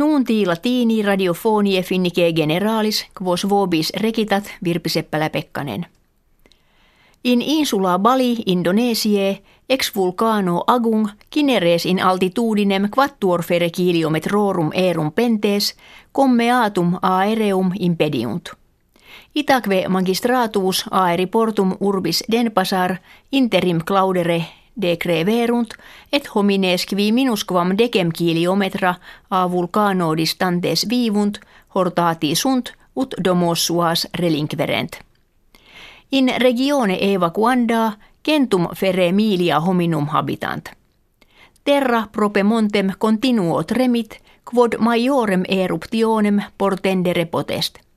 Nuunti latini radiofonie finnike generalis quos vobis rekitat Virpi Seppälä-Pekkanen. In insula Bali, Indonesie, ex vulcano agung, kineres in altitudinem quattuor fere kiliometrorum erum pentes, commeatum aereum impediunt. Itaque magistratus aeri portum urbis denpasar interim claudere decreverunt et homines qui minusquam decem kiliometra a vulcano distantes vivunt hortati sunt ut domos suas relinquerent. In regione evacuanda centum fere milia hominum habitant. Terra prope montem continuo tremit, quod majorem eruptionem portendere potest –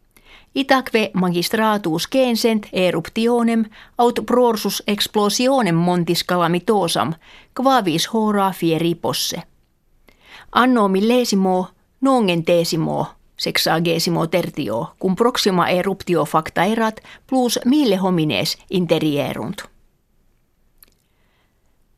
Itaque magistratus censent eruptionem aut prorsus explosionem montis calamitosam, quavis hora fieri posse. Anno millesimo nongentesimo sexagesimo tertio, cum proxima eruptio facta erat plus mille homines interierunt.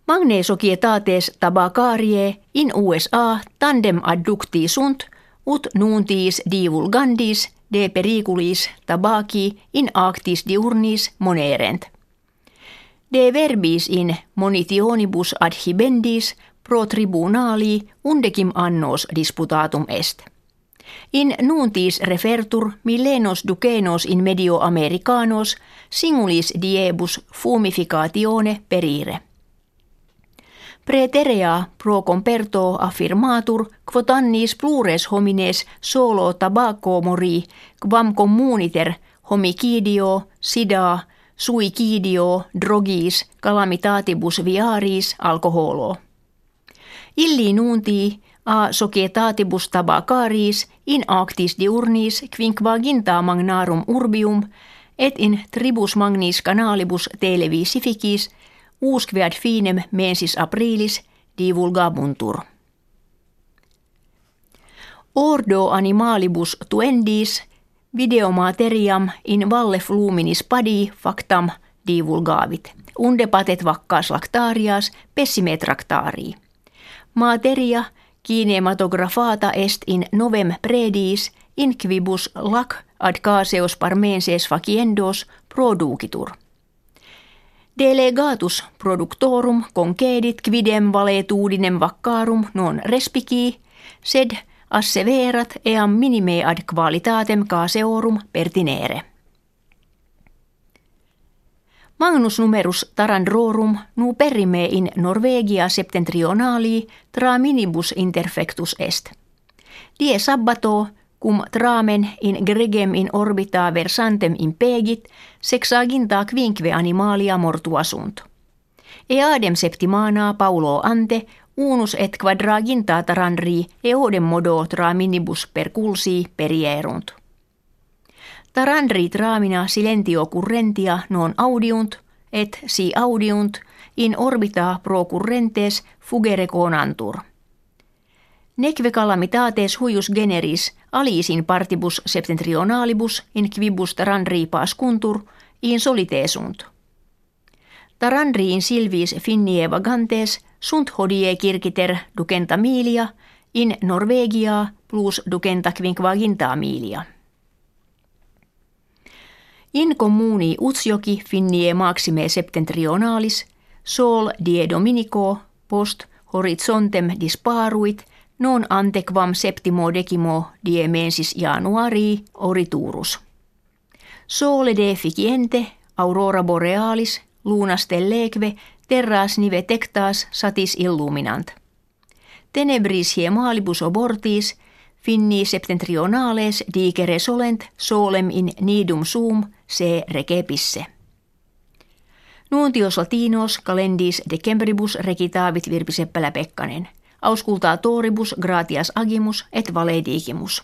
Magne societates tabacarie in USA tandem adducti sunt, ut nuntis divulgandis de periculis tabaki in actis diurnis monerent. De verbis in monitionibus adhibendis pro tribunali undecim annos disputatum est. In nuntis refertur millenos ducenos in medio americanos singulis diebus fumificatione perire. Preterea pro comperto affirmatur quod annis plures homines solo tabaco mori quam communiter homicidio, sida, suicidio, drogis, calamitatibus viaris, alkoholo. Illi nunti a societatibus tabacaris in actis diurnis quinquaginta magnarum urbium et in tribus magnis canalibus televisificis – Uusquead finem mensis aprilis divulgabuntur. Ordo animalibus tuendis videomateriam in valle fluminis padi factam divulgavit. Unde patet vakkaas lactarias pessime tractarii. Materia kinematografata est in novem predis in quibus lac ad caseos parmenses faciendos producitur – Delegatus productorum concedit quidem valetudinem vaccarum non respici, sed asseverat eam minime ad qualitatem caseorum pertinere. Magnus numerus tarandrorum nu perime in Norvegia septentrionali tra minibus interfectus est. Die sabbato cum tramen in gregem in orbita versantem impegit, sexaginta quinque animalia mortua sunt. Eadem septimana paulo ante, unus et quadraginta taranri eodem modo tra minibus per culsi perierunt. Taranri tramina silentio currentia non audiunt, et si audiunt in orbita pro currentes fugere conantur. Neque calamitates huius generis alisin partibus septentrionalibus in quibus taranri pascuntur in solitesunt. in silvis finnie vagantes sunt hodie kirkiter ducenta milia in Norvegia plus ducenta quinquaginta milia. In communi Utsjoki finnie maxime septentrionalis sol die dominico post horizontem disparuit – non antequam septimo decimo die mensis januarii oriturus. Sole deficiente, aurora borealis, luna stelleque, terras nive tectas satis illuminant. Tenebris maalibus obortis, finni septentrionales digere solent solem in nidum sum se recepisse. Nuuntios latinos calendis decembribus recitavit Virpi Seppälä Pekkanen – auscultaa toribus gratias agimus et valedigimus.